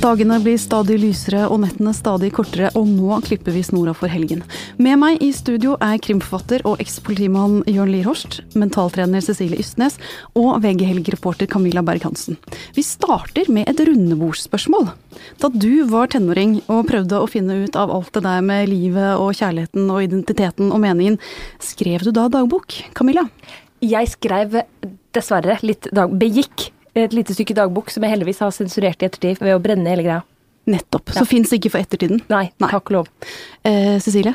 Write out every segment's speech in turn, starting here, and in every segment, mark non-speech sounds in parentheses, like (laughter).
Dagene blir stadig lysere og nettene stadig kortere, og nå klipper vi snora for helgen. Med meg i studio er krimforfatter og ekspolitimann Jørn Lierhorst, mentaltrener Cecilie Ystnes og VG Helg-reporter Camilla Berg-Hansen. Vi starter med et rundebordsspørsmål. Da du var tenåring og prøvde å finne ut av alt det der med livet og kjærligheten og identiteten og meningen, skrev du da dagbok? Camilla? Jeg skrev dessverre litt dag... Begikk et lite stykke dagbok som jeg heldigvis har sensurert i ettertid ved å brenne hele greia. Nettopp. Så ja. fins det ikke for ettertiden? Nei, Nei. takk og lov. Eh, Cecilie?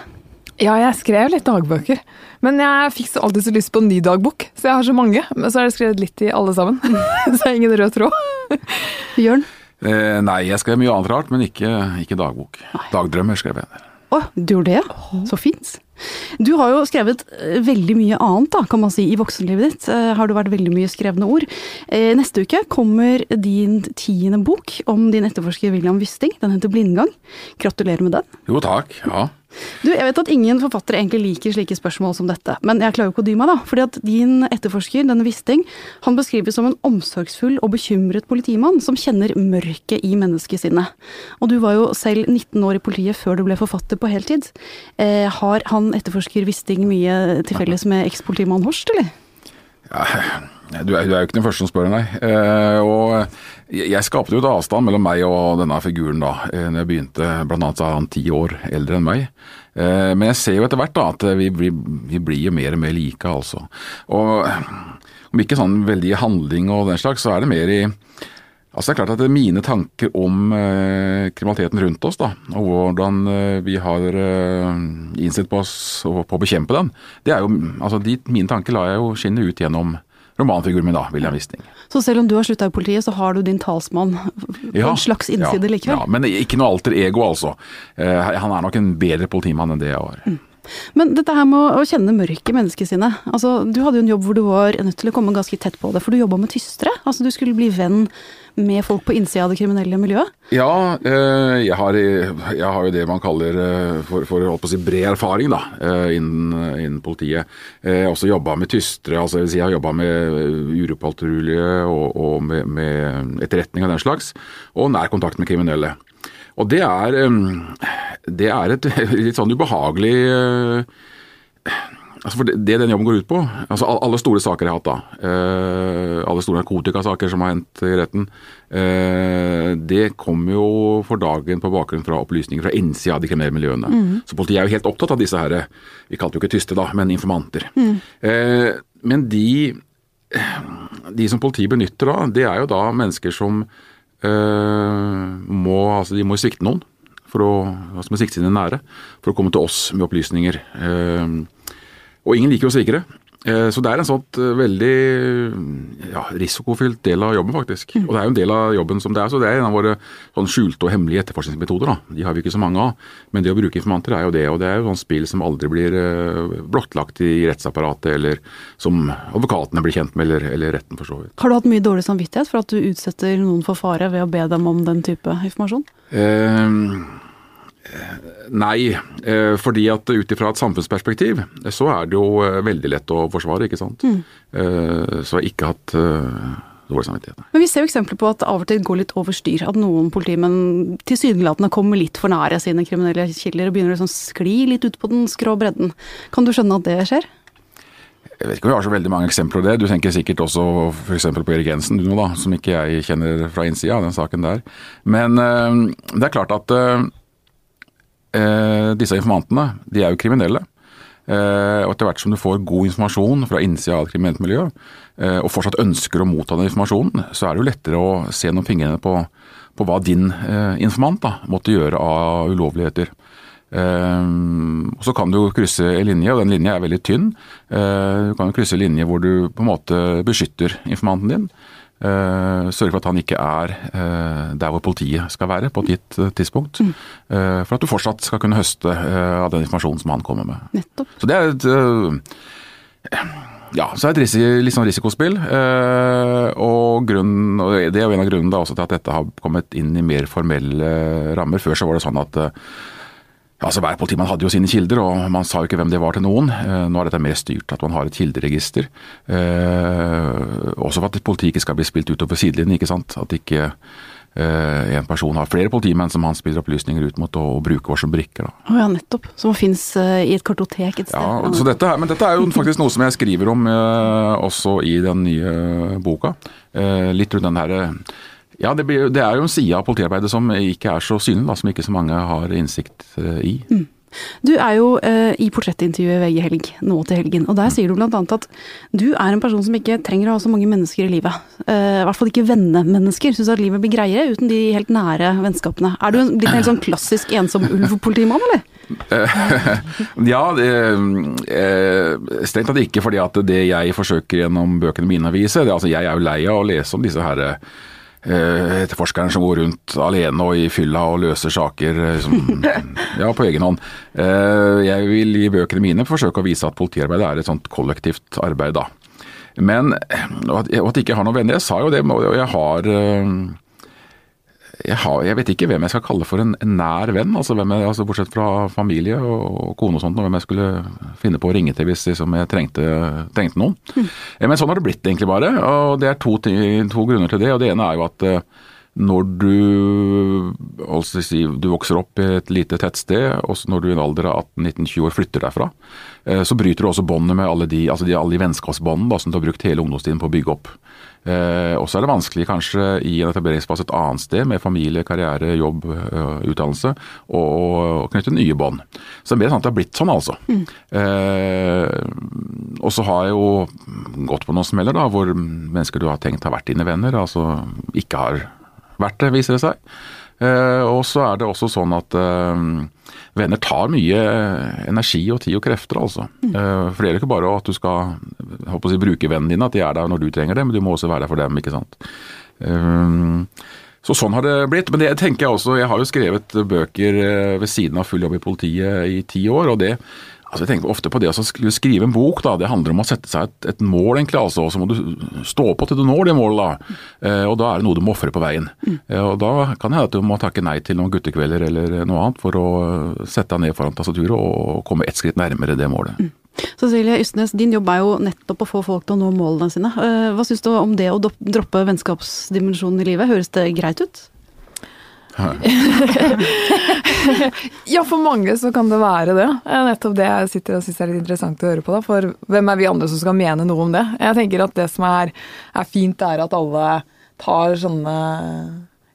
Ja, jeg skrev litt dagbøker. Men jeg fikk så alltid så lyst på en ny dagbok, så jeg har så mange. Men så har jeg skrevet litt i alle sammen. (laughs) så jeg har ingen rød tråd. Jørn? Eh, nei, jeg skrev mye annet rart, men ikke, ikke dagbok. Nei. Dagdrømmer skrev jeg. Å, du gjorde det? Så fint. Du har jo skrevet eh, veldig mye annet da, kan man si, i voksenlivet ditt. Eh, har du vært veldig mye skrevne ord. Eh, neste uke kommer din tiende bok om din etterforsker William Wisting. Den heter 'Blindgang'. Gratulerer med den. Jo takk. Ja. Du, jeg vet at ingen forfattere egentlig liker slike spørsmål som dette, men jeg klarer jo ikke å dy meg, da. Fordi at din etterforsker, denne Wisting, han beskrives som en omsorgsfull og bekymret politimann som kjenner mørket i menneskesinnet. Og du var jo selv 19 år i politiet før du ble forfatter på heltid. Eh, har han etterforsker Wisting mye til felles med ekspolitimann Horst, eller? Ja, du er, du er, jo ikke den første som spør, nei. Eh, og jeg skapte jo et avstand mellom meg og denne figuren da eh, når jeg begynte. Blant annet er han ti år eldre enn meg. Eh, men jeg ser jo etter hvert da at vi, vi, vi, blir jo mer og mer like, altså. Og om ikke sånn veldig i handling og den slags, så er det mer i Altså det er klart at Mine tanker om eh, kriminaliteten rundt oss, da, og hvordan eh, vi har eh, innstilt på oss og på å bekjempe den, det er jo, altså de, mine tanker lar jeg jo skinne ut gjennom romanfiguren min, da, William Wisting. Så selv om du har slutta i politiet, så har du din talsmann på ja, en slags innside ja, likevel? Ja, men ikke noe alter ego, altså. Eh, han er nok en bedre politimann enn det jeg var. Mm. Men dette her med å kjenne mørket i menneskesinnet. Altså, du hadde jo en jobb hvor du var nødt til å komme ganske tett på det, for du jobba med tystere. Altså, du skulle bli venn med folk på innsida av det kriminelle miljøet? Ja, eh, jeg har, jeg har jo det man kaller for, for, på å si bred erfaring da, eh, innen, innen politiet. Jeg har også jobba med tystere, altså jeg, si jeg har jobba med uropatrulje og, og med, med, etterretning og den slags, og nær kontakt med kriminelle. Og det er, det er et (laughs) litt sånn ubehagelig Altså for det, det, den jobben går ut på altså Alle store saker jeg har hatt, da, eh, alle store narkotikasaker som har hendt i retten, eh, det kommer jo for dagen på bakgrunn fra opplysninger fra innsida av de kriminelle miljøene. Mm. Så politiet er jo helt opptatt av disse her, vi kalte jo ikke tyste da, men informanter. Mm. Eh, men de, de som politiet benytter da, det er jo da mennesker som eh, må, altså de må svikte noen for å altså sikte sine nære, for å komme til oss med opplysninger. Eh, og ingen liker jo svikere. Eh, så det er en sånn veldig ja, risikofylt del av jobben, faktisk. Mm. Og det er jo en del av jobben som det er. Så det er en av våre sånn skjulte og hemmelige etterforskningsmetoder. da. De har vi ikke så mange av. Men det å bruke informanter er jo det. Og det er jo sånn spill som aldri blir blottlagt i rettsapparatet, eller som advokatene blir kjent med, eller, eller retten for så vidt. Har du hatt mye dårlig samvittighet for at du utsetter noen for fare ved å be dem om den type informasjon? Uh, Nei, eh, fordi at ut ifra et samfunnsperspektiv så er det jo eh, veldig lett å forsvare, ikke sant. Mm. Eh, så jeg har ikke hatt dårlig samvittighet. Men vi ser jo eksempler på at det av og til går litt over styr. At noen politimenn tilsynelatende kommer litt for nære sine kriminelle kilder og begynner å liksom skli litt ut på den skrå bredden. Kan du skjønne at det skjer? Jeg vet ikke om vi har så veldig mange eksempler på det. Du tenker sikkert også f.eks. på Erik Jensen, du nå da, som ikke jeg kjenner fra innsida av den saken der. Men det er klart at disse informantene de er jo kriminelle. Eh, og etter hvert som du får god informasjon fra innsida av et kriminelt miljø, eh, og fortsatt ønsker å motta den informasjonen, så er det jo lettere å se noen fingrene på, på hva din eh, informant da, måtte gjøre av ulovligheter. Og Så kan du krysse en linje, og den linja er veldig tynn. Du kan krysse en linje hvor du på en måte beskytter informanten din. Uh, sørge for at han ikke er uh, der hvor politiet skal være på et gitt uh, tidspunkt. Mm. for at du fortsatt skal kunne høste av den informasjonen som han kommer med. Nettopp. Så det er et ja, så er det et litt sånn risikospill. og, grunnen, og Det er jo en av grunnene til at dette har kommet inn i mer formelle rammer. Før så var det sånn at Altså Hver politimann hadde jo sine kilder, og man sa jo ikke hvem det var til noen. Eh, nå er dette mer styrt, at man har et kilderegister. Eh, også for at politiet ikke skal bli spilt utover sidelinjen. ikke sant? At ikke eh, en person har flere politimenn som han spiller opplysninger ut mot og, og bruker som brikker. Å Å ja, nettopp. Som fins i et kartotek et sted. Ja, så dette, her- Men dette er jo faktisk noe som jeg skriver om eh, også i den nye boka. Eh, litt rundt den her eh, Ja, det, blir, det er jo en side av politiarbeidet som ikke er så synlig, da, som ikke så mange har innsikt i. i. Du er jo eh, i portrettintervjuet VG Helg nå til helgen, og der sier du annet at du er en person som ikke trenger å ha så mange mennesker i livet. Eh, I hvert fall ikke vennemennesker. Syns at livet blir greiere uten de helt nære vennskapene. Er du en, en helt sånn klassisk ensom ulv-politimann, eller? (laughs) Ja, eh, strengt tatt ikke fordi at det jeg forsøker gjennom bøkene mine å vise det, altså Jeg er jo lei av å lese om disse her eh, etterforskerne som går rundt alene og i fylla og løser saker eh, som, (laughs) ja, på egen hånd. Eh, jeg vil i bøkene mine forsøke å vise at politiarbeidet er et sånt kollektivt arbeid, da. Men og at, jeg ikke har noen venner. Jeg sa jo det, og jeg har jeg, har, jeg vet ikke hvem jeg skal kalle for en, en nær venn, altså, jeg, altså bortsett fra familie og, og kone og sånt, og hvem jeg skulle finne på å ringe til hvis liksom, jeg trengte, trengte noen. Mm. Men sånn har det blitt egentlig bare, og det er to, to grunner til det. og Det ene er jo at eh, når du, altså du vokser opp i et lite tettsted, og når du i en alder av 18-19-20 år flytter derfra, eh, så bryter du også båndet med alle de, altså de, alle de vennskapsbåndene som du har brukt hele ungdomstiden på å bygge opp. Eh, også er det vanskelig kanskje i en etableringsfase et annet sted, med familie, karriere, jobb, eh, utdannelse, å å knytte nye bånd. Så det er mer sånn at det har blitt sånn, altså. Eh, og så har jeg jo gått på noen smeller da, hvor mennesker du har tenkt har vært dine venner, altså ikke har vært det, viser det seg. Eh, og så er det også sånn at eh, venner tar mye energi og tid og krefter, altså. Eh, for det er jo ikke bare at du skal si, bruke vennene dine, at de er der når du trenger det, men du må også være der for dem, ikke sant. Eh, så sånn har det blitt. Men det tenker jeg også, jeg har jo skrevet bøker eh, ved siden av full jobb i politiet i ti år, og det Altså jeg tenker ofte på det å altså, skrive en bok, da, det handler om å sette seg et, et mål, egentlig, altså, så må du stå på til du når det målet. da. Eh, og da er det noe du må ofre på veien. Eh, og Da kan det hende at du må takke nei til noen guttekvelder eller noe annet for å sette deg ned foran tastaturet og komme ett skritt nærmere det målet. Cecilie Ystnes, din jobb er jo nettopp å få folk til å nå målene sine. Eh, Hva syns du om det å droppe vennskapsdimensjonen i livet? Høres det greit ut? (laughs) Ja, for mange så kan det være det. Nettopp det jeg sitter og syns er litt interessant å høre på. da, For hvem er vi andre som skal mene noe om det? Jeg tenker at det som er, er fint, er at alle tar sånne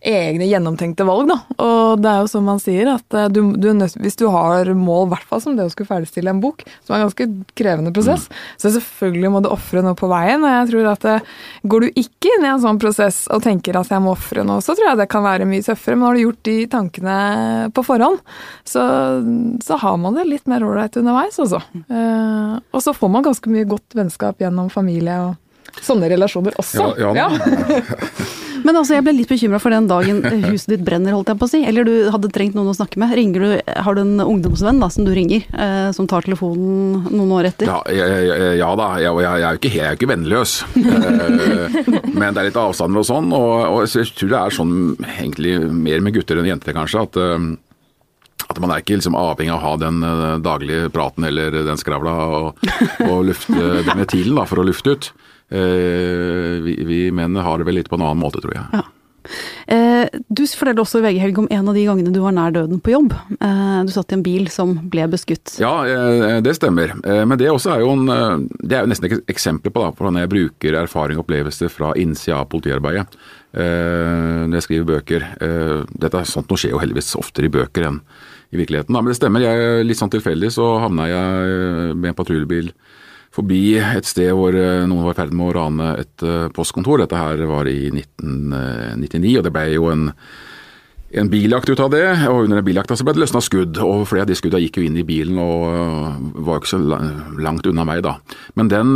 egne gjennomtenkte valg, da. Og det er jo som man sier, at eh, du, du nødt, hvis du har mål, hvert fall som det å skulle ferdigstille en bok, som er en ganske krevende prosess, så selvfølgelig må du ofre noe på veien. Og jeg tror at eh, går du ikke inn i en sånn prosess og tenker at jeg må ofre noe, så tror jeg det kan være mye tøffere. Men har du gjort de tankene på forhånd, så, så har man det litt mer ålreit underveis, altså. Eh, og så får man ganske mye godt vennskap gjennom familie og sånne relasjoner også. Ja, ja, (laughs) (laughs) Men altså, jeg ble litt bekymra for den dagen huset ditt brenner, holdt jeg på å si. Eller du hadde trengt noen å snakke med. Du, Har du en ungdomsvenn da, som du ringer, eh, som tar telefonen noen år etter? Ja, ja, ja da, jeg, jeg, er jo ikke, ikke vennløs. Eh, (laughs) men det er litt avstander og sånn. Og, og jeg tror det er sånn egentlig mer med gutter enn jenter, kanskje. at eh, at man er ikke liksom avhengig av å ha den eh, daglige praten eller den skravla og, og lufte den ventilen da, for å lufte ut. Eh, vi, vi menn har det vel litt på en annen måte, tror jeg. Ja. Eh, du forteller også i VG Helg om en av de gangene du var nær døden på jobb. Eh, du satt i en bil som ble beskutt. Ja, det stemmer. Men det også er jo en, det er jo nesten et eksempel på da, hvordan jeg bruker erfaring og opplevelser fra innsida av politiarbeidet eh, når jeg skriver bøker. Dette er sånt noe skjer jo heldigvis oftere i bøker enn i virkeligheten. Men det stemmer, jeg, litt sånn tilfeldig så havna jeg med en patruljebil forbi et sted hvor eh, noen var i ferd med å rane et eh, postkontor. Dette her var i 1999, og det ble jo en en biljakt ut av det, og under den biljakta så ble det løsna skudd. og Flere av de skudda gikk jo inn i bilen og var ikke så langt unna meg, da. Men den,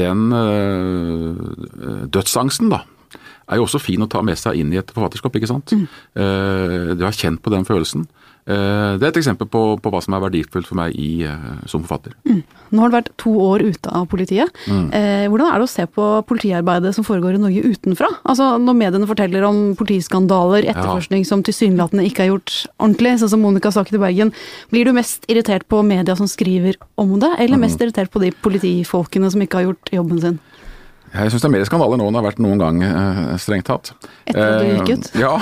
den dødsangsten, da, er jo også fin å ta med seg inn i et forfatterskap, ikke sant. Mm. Du har kjent på den følelsen. Eh, Det er et eksempel på, på hva som er verdifullt for meg i, eh, som forfatter. Nå har du vært to år ute av politiet. Eh, hvordan er det å se på politiarbeidet som foregår i Norge utenfra? Altså Når mediene forteller om politiskandaler, etterforskning som tilsynelatende ikke er gjort ordentlig, sånn som Monica Saken i Bergen, blir du mest irritert på media som skriver om det, eller mest irritert på de politifolkene som ikke har gjort jobben sin? Jeg syns det er mer skandaler nå enn det har vært noen gang, eh, strengt tatt. Etter at du Eh, gikk ut? Ja.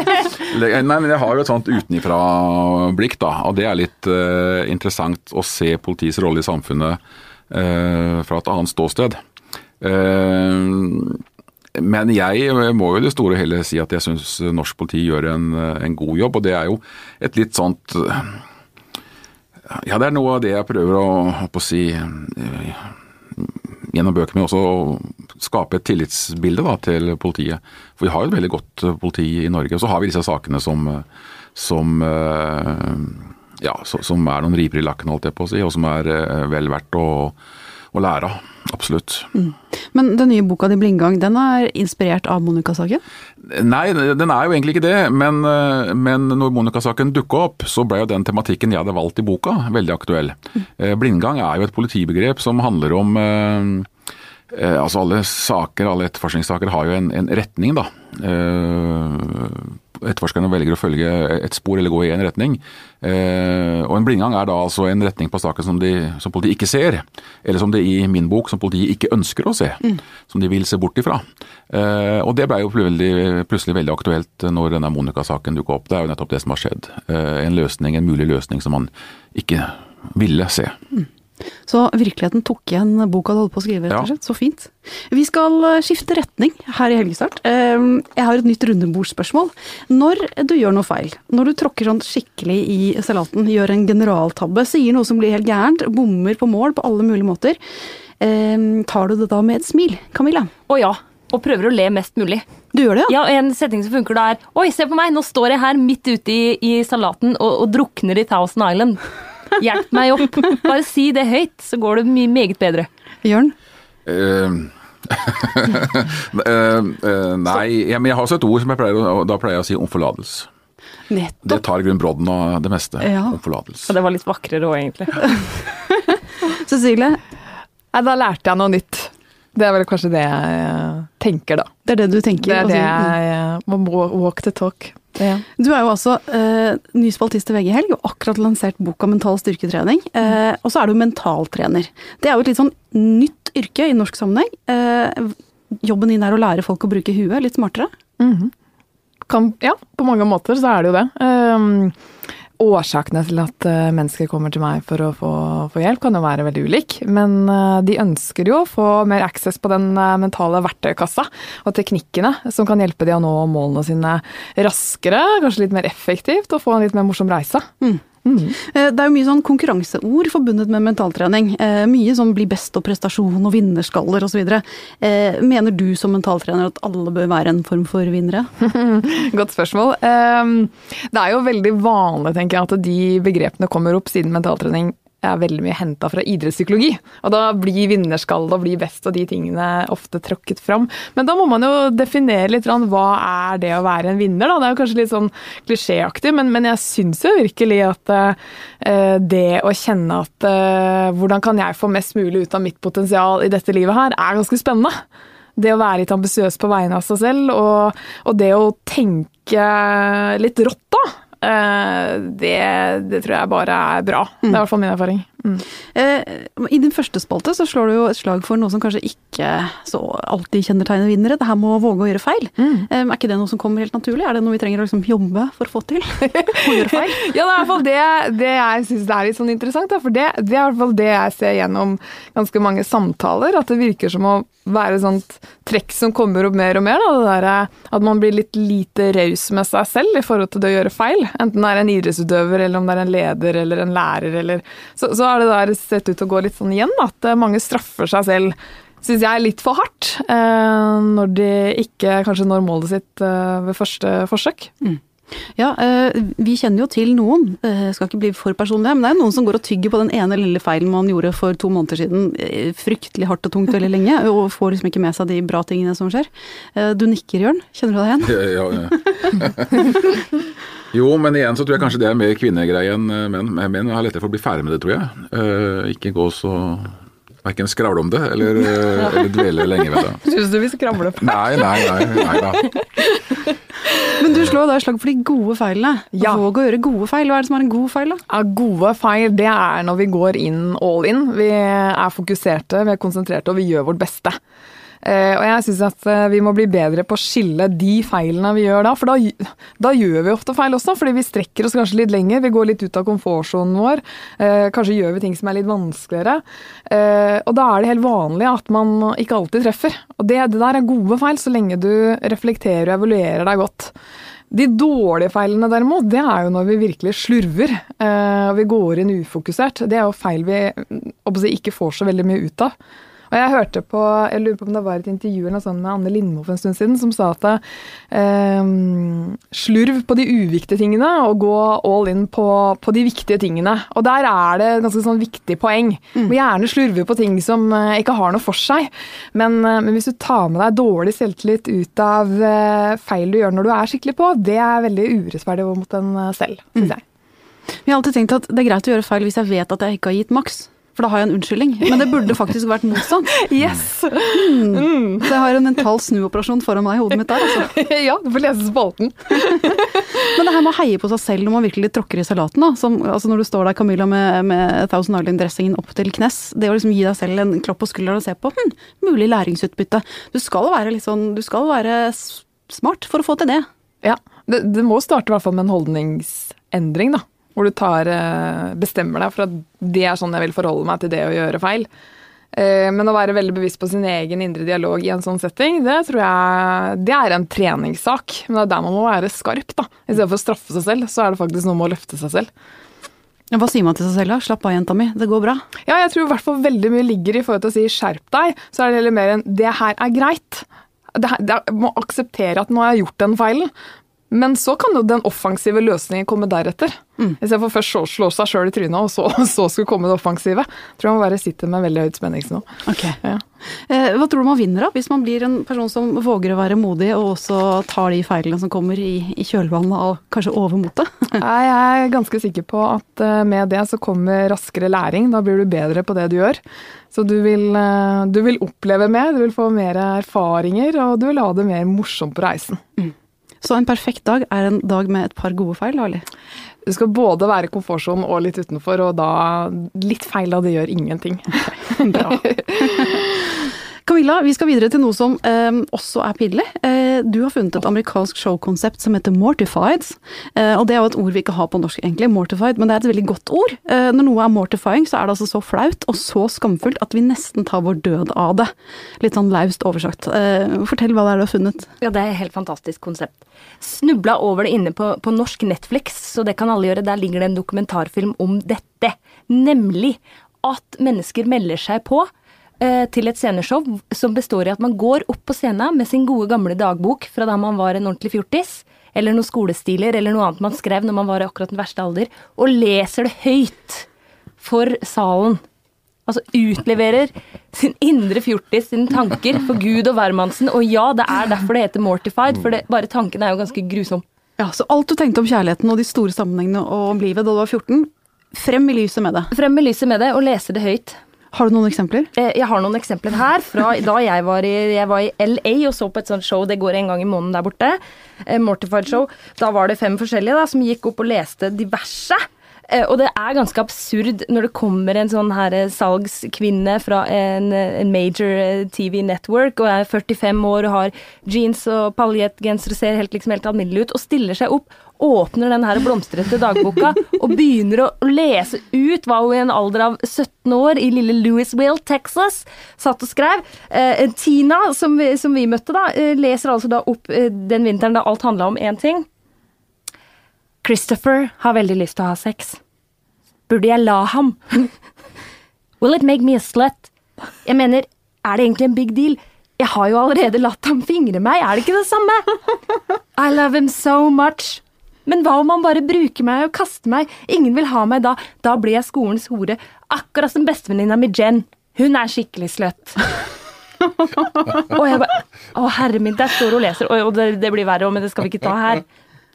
(laughs) Nei, men jeg har jo et sånt utenifra-blikk, da. Og det er litt uh, interessant å se politiets rolle i samfunnet uh, fra et annet ståsted. Uh, men jeg må jo det store hele si at jeg syns norsk politi gjør en, en god jobb, og det er jo et litt sånt Ja, det er noe av det jeg prøver å, å si eh, gjennom bøkene, men også skape et tillitsbilde da, til politiet. For vi har jo et veldig godt eh, politi i Norge. Og så har vi disse sakene som, eh, som eh, ja, som er noen riper i lakken, holdt jeg på å si, og som er vel verdt å, å lære av. Absolutt. Men den nye boka di 'Blindgang' den er inspirert av Monica-saken? Nei, den er jo egentlig ikke det. Men, eh, men når Monica-saken dukka opp, så ble jo den tematikken jeg hadde valgt i boka, veldig aktuell. Mm. Blindgang er jo et politibegrep som handler om eh, eh, Altså alle saker, alle etterforskningssaker har jo en, en retning, da. Eh, etterforskerne velger å følge et spor eller gå i en retning. Eh, og en blindgang er da altså en retning på saken som, de, som politiet ikke ser. Eller som det i min bok som politiet ikke ønsker å se. Som de vil se bort ifra. Eh, og det ble jo veldig, plutselig veldig aktuelt når denne Monica-saken dukka opp. Det er jo nettopp det som har skjedd. Eh, en løsning, en mulig løsning som man ikke ville se. Så virkeligheten tok igjen boka du holdt på å skrive, rett og Ja. slett. Så fint. Vi skal eh, skifte retning her i Helgestart. Eh, Jeg har et nytt rundebordsspørsmål. Når du gjør noe feil, når du tråkker sånn skikkelig i salaten, gjør en generaltabbe, sier noe som blir helt gærent, bommer på mål på alle mulige måter, eh, tar du det da med et smil? Camilla? Å ja. Og prøver å le mest mulig. Du gjør det, ja? Ja, En setning som funker da er Oi, se på meg, nå står jeg her midt ute i, i salaten og, og drukner i Thousand Island. Hjelp meg opp. Bare si det høyt, så går det mye meget bedre. Jørn? Uh, (laughs) uh, eh, nei, ja, men jeg har også et ord som jeg pleier å, og da pleier jeg å si om forlatelse. Det tar i grunnen brodden av det meste. Ja. Om forlatelse. Og det var litt vakrere òg, egentlig. (laughs) Cecilie? Nei, da lærte jeg noe nytt. Det er vel kanskje det jeg eh, tenker, da. Det er det du tenker? Det er det. Mm. jeg må må walk the talk. Ja. Du er jo altså eh, ny spaltist i VG Helg og akkurat lansert boka Mental styrketrening. Eh, og så er du mentaltrener. Det er jo et litt sånn nytt yrke i norsk sammenheng. Eh, jobben din er å lære folk å bruke huet litt smartere. Kan, ja, på mange måter så er det jo det. Um, årsakene til at eh, mennesker kommer til meg for å få, få hjelp, kan jo være veldig ulik. Men eh, de ønsker jo å få mer access på den eh, mentale verktøykassa og teknikkene som kan hjelpe de å nå målene sine raskere, kanskje litt mer effektivt, og få en litt mer morsom reise. Eh, det er jo mye sånn konkurranseord forbundet med mentaltrening. Eh, mye sånn bli best og prestasjon og vinnerskaller osv. Eh, mener du som mentaltrener at alle bør være en form for vinnere? (laughs) Godt spørsmål. Um, det er jo veldig vanlig tenker jeg, at de begrepene kommer opp siden mentaltrening er veldig mye henta fra idrettspsykologi. Og da blir vinnerskall og blir best og de tingene ofte tråkket fram. Men da må man jo definere litt hva er det å være en vinner, da. Det er jo kanskje litt sånn klisjéaktig, men, men jeg syns jo virkelig at uh, det å kjenne at uh, hvordan kan jeg få mest mulig ut av mitt potensial i dette livet her, er ganske spennende det å være litt ambisiøs på vegne av seg selv, og, og det å tenke litt rått, da. Eh, Det, det tror jeg bare er bra. Det er i hvert fall min erfaring. Mm. Eh, I din første spalte så slår du jo et slag for noe som kanskje ikke så alltid kjennetegner vinnere. Det her med å våge å gjøre feil. Mm. Eh, er ikke det noe som kommer helt naturlig? Er det noe vi trenger å liksom jobbe for å få til? (laughs) å gjøre feil? (laughs) Ja, det er i hvert fall det, det jeg syns er litt sånn interessant. Da, for det, det er i hvert fall det jeg ser gjennom ganske mange samtaler. At det virker som å være et sånt trekk som kommer opp mer og mer. Da, det der, at man blir litt lite raus med seg selv i forhold til det å gjøre feil. Enten det er en idrettsutøver, eller om det er en leder eller en lærer. Eller, så, så har det der sett ut til å gå litt sånn igjen. At mange straffer seg selv syns jeg er litt for hardt. Eh, når de ikke kanskje når målet sitt eh, ved første forsøk. Ja, eh, vi kjenner jo til noen, eh, skal ikke bli for personlig, men det er noen som går og tygger på den ene lille feilen man gjorde for to måneder siden, eh, fryktelig hardt og tungt veldig lenge, og får liksom ikke med seg de bra tingene som skjer. Eh, Du nikker, Jørn. Kjenner du deg igjen? Ja, Ja, ja. (laughs) Jo, men igjen så tror jeg kanskje det er mer kvinnegreie enn eh, menn. Menn har lettere for å bli ferdig med det, tror jeg. Uh, ikke gå så Verken skravle om det eller, eh, eller dvele lenge ved det. (laughs) Syns du vi skravler på? Nei, nei, nei. nei da. (laughs) Men du slår da slag for de gode feilene. Ja. Våg å gjøre gode feil. Hva er det som er en god feil, da? Ja, gode feil, det er når vi går inn all in. Vi er fokuserte, vi er konsentrerte, og vi gjør vårt beste. Eh, og jeg syns at eh, vi må bli bedre på å skille de feilene vi gjør da. For da, da, gjør vi ofte feil også, fordi vi strekker oss kanskje litt lenger. Vi går litt ut av komfortsonen vår. Eh, kanskje gjør vi ting som er litt vanskeligere. Og da er det helt vanlig at man ikke alltid treffer. Og det, det der er gode feil, så lenge du reflekterer og evaluerer deg godt. De dårlige feilene derimot, det er jo når vi virkelig slurver og vi går inn ufokusert. Det er jo feil vi ikke får så veldig mye ut av. Og jeg hørte på jeg lurer på om det var et intervju eller noe sånt med Anne Lindmo for en stund siden, som sa at eh, slurv på de uviktige tingene og gå all in på, på, de viktige tingene. Og der er det et ganske sånn viktig poeng. Mm. Må gjerne slurve på ting som eh, ikke har noe for seg, men, eh, men, hvis du tar med deg dårlig selvtillit ut av eh, feil du gjør når du er skikkelig på, det er veldig urettferdig mot en selv, syns mm. jeg. Vi har alltid tenkt at det er greit å gjøre feil hvis jeg vet at jeg ikke har gitt maks. For da har jeg en unnskyldning. Men det burde faktisk vært motsatt. (laughs) Yes! Mm. Mm. Så jeg har en mental snuoperasjon foran meg i hodet mitt der, altså. (laughs) ja, du får lese spalten. (laughs) Men det her med å heie på seg selv når man virkelig tråkker i salaten, da. Som, altså når du står der, Camilla, med, med Thousand Island-dressingen opp til knes. Det å liksom gi deg selv en klopp på skulderen og se på hm, mulig læringsutbytte. Du skal være litt sånn Du skal være smart for å få til det. Ja. Det, det må starte i hvert fall med en holdningsendring, da. Hvor du tar, eh, bestemmer deg for at det er sånn jeg vil forholde meg til det å gjøre feil. Eh, men å være veldig bevisst på sin egen indre dialog i en sånn setting, det tror jeg det er en treningssak. Men det er der man må være skarp. da. I stedet for å straffe seg selv, så er det faktisk noe med å løfte seg selv. Hva sier man til seg selv da? Slapp av, jenta mi, det går bra? Ja, jeg tror i hvert fall veldig mye ligger i forhold til å si skjerp deg. Så er det heller mer enn det her er greit. Det, her, det må akseptere at nå har jeg gjort den feilen, men så kan jo den offensive løsningen komme deretter. Mm. Istedenfor først å slå seg sjøl i trynet, og så, (laughs) så, skulle komme det offensive. Tror jeg må bare sitte med veldig høyt spenningsnivå. Okay. Ja. Eh, hva tror du man vinner da, hvis man blir en person som våger å være modig, og også tar de feilene som kommer i, i kjølvannet av kanskje overmotet? (laughs) jeg er ganske sikker på at eh, med det så kommer raskere læring. Da blir du bedre på det du gjør. Så du vil, eh, du vil oppleve mer, du vil få mer erfaringer, og du vil ha det mer morsomt på reisen. Mm. Så en perfekt dag er en dag med et par gode feil, Harli? Du skal både være komfortsonen og litt utenfor, og da litt feil da, det gjør ingenting. (laughs) Bra. Camilla, vi skal videre til noe som eh, også er pinlig. Eh, du har funnet et amerikansk showkonsept som heter Mortified. Eh, og det er jo et ord vi ikke har på norsk, egentlig. Mortified, men det er et veldig godt ord. Eh, når noe er mortifying, så er det altså så flaut og så skamfullt at vi nesten tar vår død av det. Litt sånn laust oversagt. Eh, fortell hva det er du har funnet. Ja, det er et helt fantastisk konsept. Snubla over det inne på, på norsk Netflix, så det kan alle gjøre. Der ligger det en dokumentarfilm om dette. Nemlig at mennesker melder seg på til et sceneshow som består i at man går opp på scenen med sin gode, gamle dagbok fra da man var en ordentlig fjortis, eller noen skolestiler eller noe annet man skrev når man var i akkurat den verste alder, og leser det høyt for salen. Altså utleverer sin indre fjortis, sine tanker, for Gud og hvermannsen. Og ja, det er derfor det heter Mortified, for det, bare tanken er jo ganske grusom. Ja, Så alt du tenkte om kjærligheten og de store sammenhengene og om livet da du var 14, frem i lyset med det. Frem i lyset med det, og lese det høyt. Har du noen eksempler? Eh, jeg har noen eksempler her fra (laughs) da jeg var, i, jeg var i LA og så på et sånt show. Det går en gang i måneden der borte. Eh, Mortified Show. Da var det fem forskjellige da, som gikk opp og leste diverse. Eh, og det er ganske absurd når det kommer en sånn her salgskvinne fra en, en major TV network og er 45 år og har jeans og paljettgenser og ser helt, liksom, helt alminnelig ut, og stiller seg opp åpner den her blomstrete dagboka og begynner å lese ut hva hun i en alder av 17 år i lille Louisville, Texas, satt og skrev. Eh, Tina, som vi, som vi, møtte da, eh, leser altså da opp eh, den vinteren da alt handla om én ting. Christopher har veldig lyst til å ha sex. Burde jeg la ham? Will it make me a slut? Jeg mener, er det egentlig en big deal? Jeg har jo allerede latt ham fingre meg, er det ikke det samme? I love him so much. Men hva om han bare bruker meg og kaster meg? Ingen vil ha meg da. Da blir jeg skolens hore. Akkurat som bestevenninna mi Jen. Hun er skikkelig sløtt. (laughs) og jeg bare Å, herre min, der står hun og leser. Og, det, det blir verre, men det skal vi ikke ta her.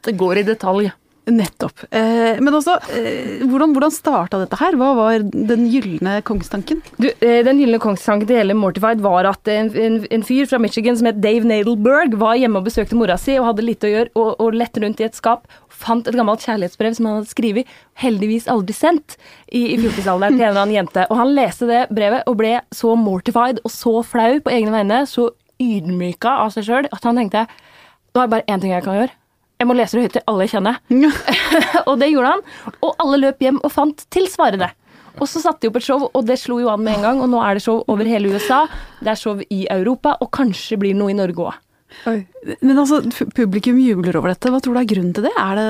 Det går i detalj. Nettopp. Eh, men også, eh, hvordan, hvordan starta dette her? Hva var den gylne kongstanken? Du, eh, den gylne kongstanken til hele Mortified var at en, en, en, fyr fra Michigan som het Dave Nadelberg, var hjemme og besøkte mora si og hadde litt å gjøre, og, og lette rundt i et skap. Fant et gammelt kjærlighetsbrev som han hadde skrevet, heldigvis aldri sendt, i, i fjortisalderen til en eller annen jente. Og han leste det brevet og ble så mortified og så flau på egne vegne, så ydmyka av seg sjøl, at han tenkte nå er det bare én ting jeg kan gjøre. Jeg må lese det høyt til alle jeg kjenner. (laughs) og det gjorde han. Og alle løp hjem og fant tilsvarende. Og så satte de opp et show, og det slo jo an med en gang. Og nå er det show over hele USA. Det er show i Europa, og kanskje blir det noe i Norge òg. Men altså, publikum jubler over dette. Hva tror du er grunnen til det? Er det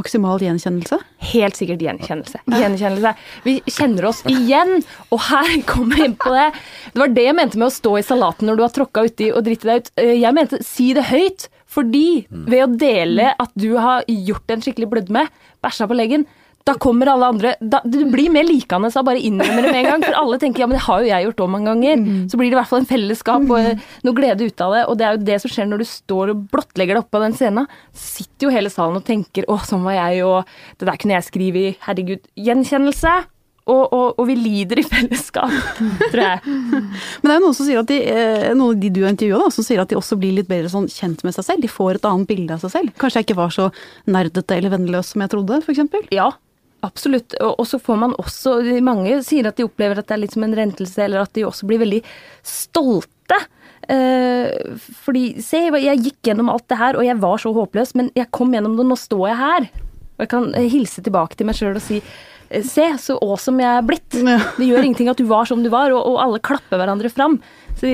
maksimal gjenkjennelse? Helt sikkert gjenkjennelse. Gjenkjennelse. Vi kjenner oss igjen, og her kommer vi inn på det. Det var det jeg mente med å stå i salaten når du har tråkka uti og driti deg ut. Eh, jeg mente si det høyt. Fordi ved å dele at du har gjort en skikkelig blødme, bæsja på leggen, da kommer alle andre da, Du blir mer likende av bare innrømmer det med en gang. For alle tenker ja, men det har jo jeg gjort òg mange ganger. Mm. Så blir det i hvert fall en fellesskap og noe glede ut av det. Og det er jo det som skjer når du står og blottlegger deg oppå den scenen. Sitter jo hele salen og tenker å, sånn var jeg, og det der kunne jeg skrive i. Herregud. Gjenkjennelse. Og, og, og, vi lider i fellesskap, (laughs) tror jeg. Men det er jo noen som sier at de, eh, noen av de du har intervjua, som sier at de også blir litt bedre sånn kjent med seg selv. De får et annet bilde av seg selv. Kanskje jeg ikke var så nerdete eller vennløs som jeg trodde, f.eks. Ja, absolutt. Og, så får man også Mange sier at de opplever at det er litt som en rentelse, eller at de også blir veldig stolte. Eh, fordi se, jeg gikk gjennom alt det her, og jeg var så håpløs, men jeg kom gjennom det, og nå står jeg her. Og jeg kan hilse tilbake til meg sjøl og si Se, så awesome jeg er blitt. Det gjør ingenting at du var som du var, og, og alle klapper hverandre fram. Så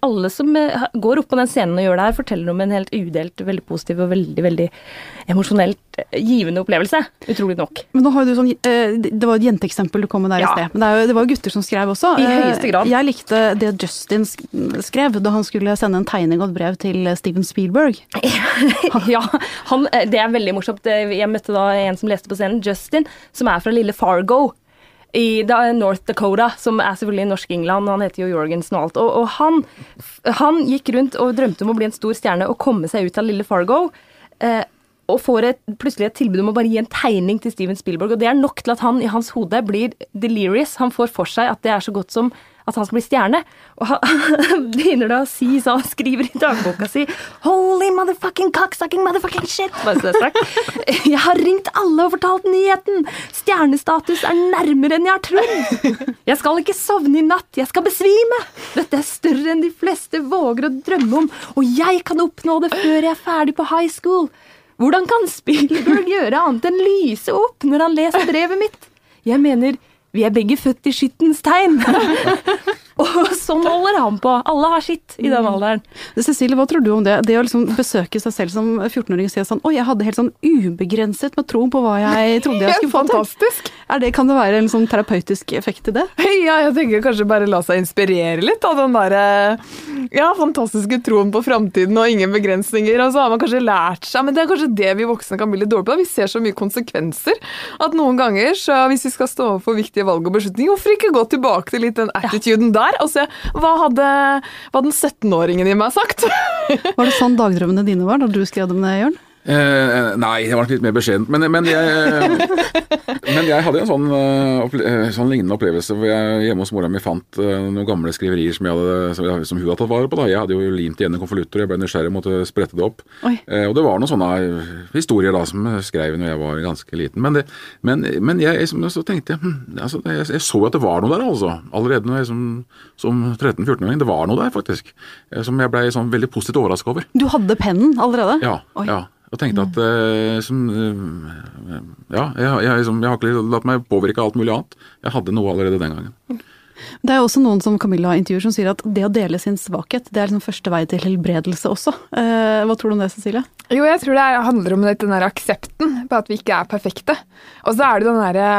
alle som eh, går opp på den scenen og gjør det her, forteller om en helt udelt veldig positiv og veldig veldig emosjonelt eh, givende opplevelse. Utrolig nok. Men nå har du sånn, eh, Det var et jenteeksempel du kom med der ja. i sted. Men det, jo, det, var gutter som skrev også. I høyeste grad. Jeg likte det Justin skrev da han skulle sende en tegning og et brev til Steven Spielberg. (laughs) ja, han, det er veldig morsomt. Jeg møtte da en som leste på scenen, Justin, som er fra lille Fargo i North Dakota, som er selvfølgelig Norsk-England. Han heter jo Jorgensen og alt. Og, og han, han, gikk rundt og drømte om å bli en stor stjerne og komme seg ut av lille Fargo. Eh, og får et, plutselig et tilbud om å bare gi en tegning til Steven Spielberg. Og det er nok til at han i hans hode blir delirious. Han får for seg at det er så godt som at han skal bli stjerne. Og han (laughs) begynner da å si, så han skriver i dagboka si Holy motherfucking cocksucking motherfucking shit! (laughs) Jeg har ringt alle og fortalt nyheten! Stjernestatus er nærmere enn jeg har trodd! Jeg skal ikke sovne i natt, jeg skal besvime! Dette er større enn de fleste våger å drømme om, og jeg kan oppnå det før jeg er ferdig på high school! Hvordan kan Spielberg (laughs) gjøre annet enn lyse opp når han leser brevet mitt? Jeg mener, vi er begge født i skyttens tegn. (laughs) Og sånn holder han på. Alle har sitt i den mm. alderen. Cecilie, hva tror du om det? Det å liksom besøke seg selv som 14-åring og si sånn Oi, jeg hadde helt sånn ubegrenset med tro på hva jeg (laughs) trodde jeg skulle få til. Fantastisk. Det, kan det være en sånn terapeutisk effekt i det? (laughs) Ja, jeg tenker kanskje bare la seg inspirere litt av den derre ja, fantastiske troen på framtiden og ingen begrensninger. Og så har man kanskje lært seg Men det er kanskje det vi voksne kan bli litt dårlige på. Vi ser så mye konsekvenser at noen ganger, så hvis vi skal stå overfor viktige valg og beslutninger, hvorfor ikke gå tilbake til litt den attituden der? Der Altså, hva hadde hva den 17-åringen i meg sagt. var det sånn dagdrømmene dine var da du skrev dem ned, Jørn? Eh, nei, jeg var litt mer beskjeden. Men, men, jeg, men, jeg, hadde en sånn, eh, eh, sånn, lignende opplevelse hvor jeg hjemme hos mora mi fant uh, noen gamle skriverier som, hadde, som, som, hun hadde tatt vare på. Da. Jeg hadde jo limt igjen i konvolutter, jeg ble nysgjerrig og måtte sprette det opp. Uh, og det var noen sånne historier da som jeg skrev når jeg var ganske liten. Men, det, men jeg, så tenkte jeg hm, altså, jeg, jeg, så at det var noe der, altså. Allerede når jeg, som, som 13-14-åring. Det var noe der, faktisk. Som jeg ble sånn veldig positivt overraska over. Du hadde pennen allerede? Ja. Oi. ja. Og tenkte at uh, som, uh, Ja, jeg, jeg, liksom, jeg, har ikke latt meg påvirke alt mulig annet. Jeg hadde noe allerede den gangen. Det er også noen som Camilla intervjuer som sier at det å dele sin svakhet, det er liksom første vei til helbredelse også. Uh, hva tror du om det, Cecilie? Jo, jeg tror det handler om den der aksepten på at vi ikke er perfekte. Og så er det den derre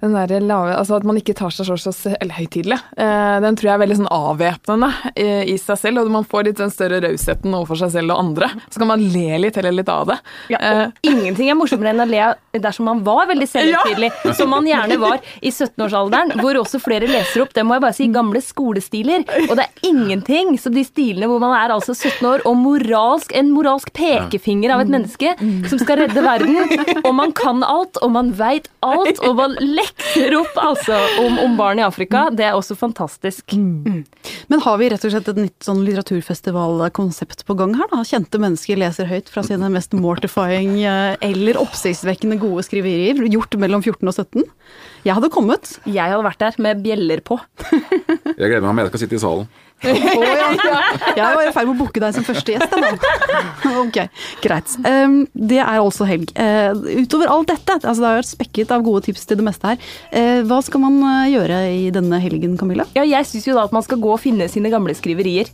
den der lave, altså At man ikke tar seg så, så høytidelig. Eh, den tror jeg er veldig sånn avvæpnende i, i, seg selv. Og man får litt den større rausheten overfor seg selv og andre. Så kan man le litt eller litt av det. Ja, og eh. ingenting er morsommere enn å le dersom man var veldig (laughs) selvhøytidelig, som man gjerne var i 17-årsalderen, hvor også flere leser opp, det må jeg bare si, gamle skolestiler. Og det er ingenting som de stilene hvor man er altså 17 år og moralsk, en moralsk pekefinger av et menneske som skal redde verden, og man kan alt, og man veit alt, og man lekser opp altså om, om barn i Afrika. Det er også fantastisk. Men har vi rett og slett et nytt sånn litteraturfestivalkonsept på gang her, da? Kjente mennesker leser høyt fra sine mest mortifying eh, eller oppsiktsvekkende gode skriverier, gjort mellom 14 og 17? Jeg hadde kommet. Jeg hadde vært der med bjeller på. Jeg gleder meg om jeg skal sitte i salen. Å, (laughs) ja. Jeg var i ferd med å booke deg som første gjest. jeg, (laughs) nå. Ok, greit. Um, det er altså helg. Uh, utover alt dette, altså det har vært spekket av gode tips til det meste her. Uh, hva skal man uh, gjøre i denne helgen, Camilla? Ja, jeg syns jo da at man skal gå og finne sine gamle skriverier.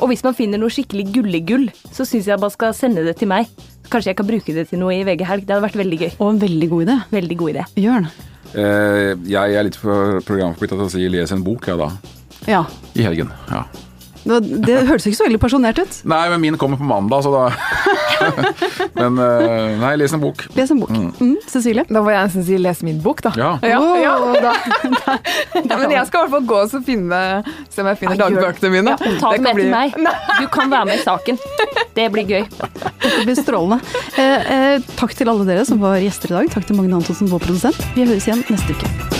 Og hvis man finner noe skikkelig gullegull, så syns jeg man skal sende det til meg. Kanskje jeg kan bruke det til noe i VG-helg. Det hadde vært veldig gøy. Og en veldig god idé. Veldig god idé. Jørn? Uh, jeg er litt for programforplikta til å si 'les en bok', jeg da. Ja. I helgen. ja. Det, det hørtes ikke så veldig pensjonert ut. Nei, men min kommer på mandag, så da (laughs) Men eh, nei, les en bok. Les en bok. Mm. Cecilie? Da får jeg nesten si les min bok, da. Ja. Ja, ja. (laughs) Da, Ja, men jeg skal i hvert fall gå og så finne Se om jeg finner Ja, dagbøkene mine. Ta det med bli- til meg. Du kan være med i saken. Det blir gøy. dette blir strålende. Eh, eh, takk til alle dere som var gjester i dag. Takk til Magne Antonsen, vår produsent. Vi høres igjen neste uke.